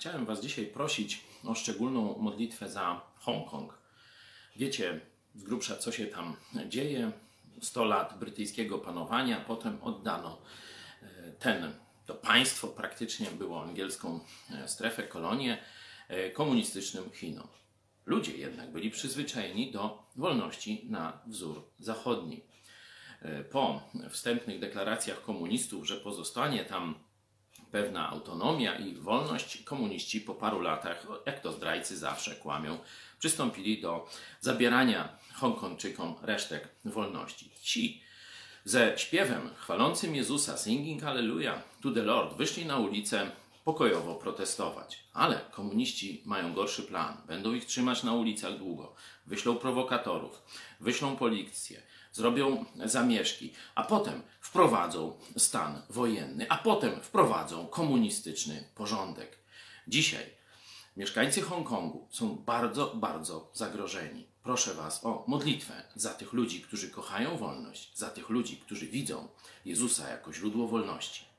Chciałem Was dzisiaj prosić o szczególną modlitwę za Hongkong. Wiecie z grubsza, co się tam dzieje. 100 lat brytyjskiego panowania, potem oddano e, ten, to państwo praktycznie było angielską e, strefę, kolonię e, komunistycznym Chinom. Ludzie jednak byli przyzwyczajeni do wolności na wzór zachodni. Po wstępnych deklaracjach komunistów, że pozostanie tam pewna autonomia i wolność, komuniści po paru latach, jak to zdrajcy zawsze kłamią, przystąpili do zabierania Hongkongczykom resztek wolności. Ci ze śpiewem chwalącym Jezusa, singing Hallelujah to the Lord, wyszli na ulicę pokojowo protestować. Ale komuniści mają gorszy plan. Będą ich trzymać na ulicach długo. Wyślą prowokatorów, wyślą policję, zrobią zamieszki, a potem wprowadzą stan wojenny, a potem wprowadzą komunistyczny porządek. Dzisiaj mieszkańcy Hongkongu są bardzo, bardzo zagrożeni. Proszę Was o modlitwę za tych ludzi, którzy kochają wolność, za tych ludzi, którzy widzą Jezusa jako źródło wolności.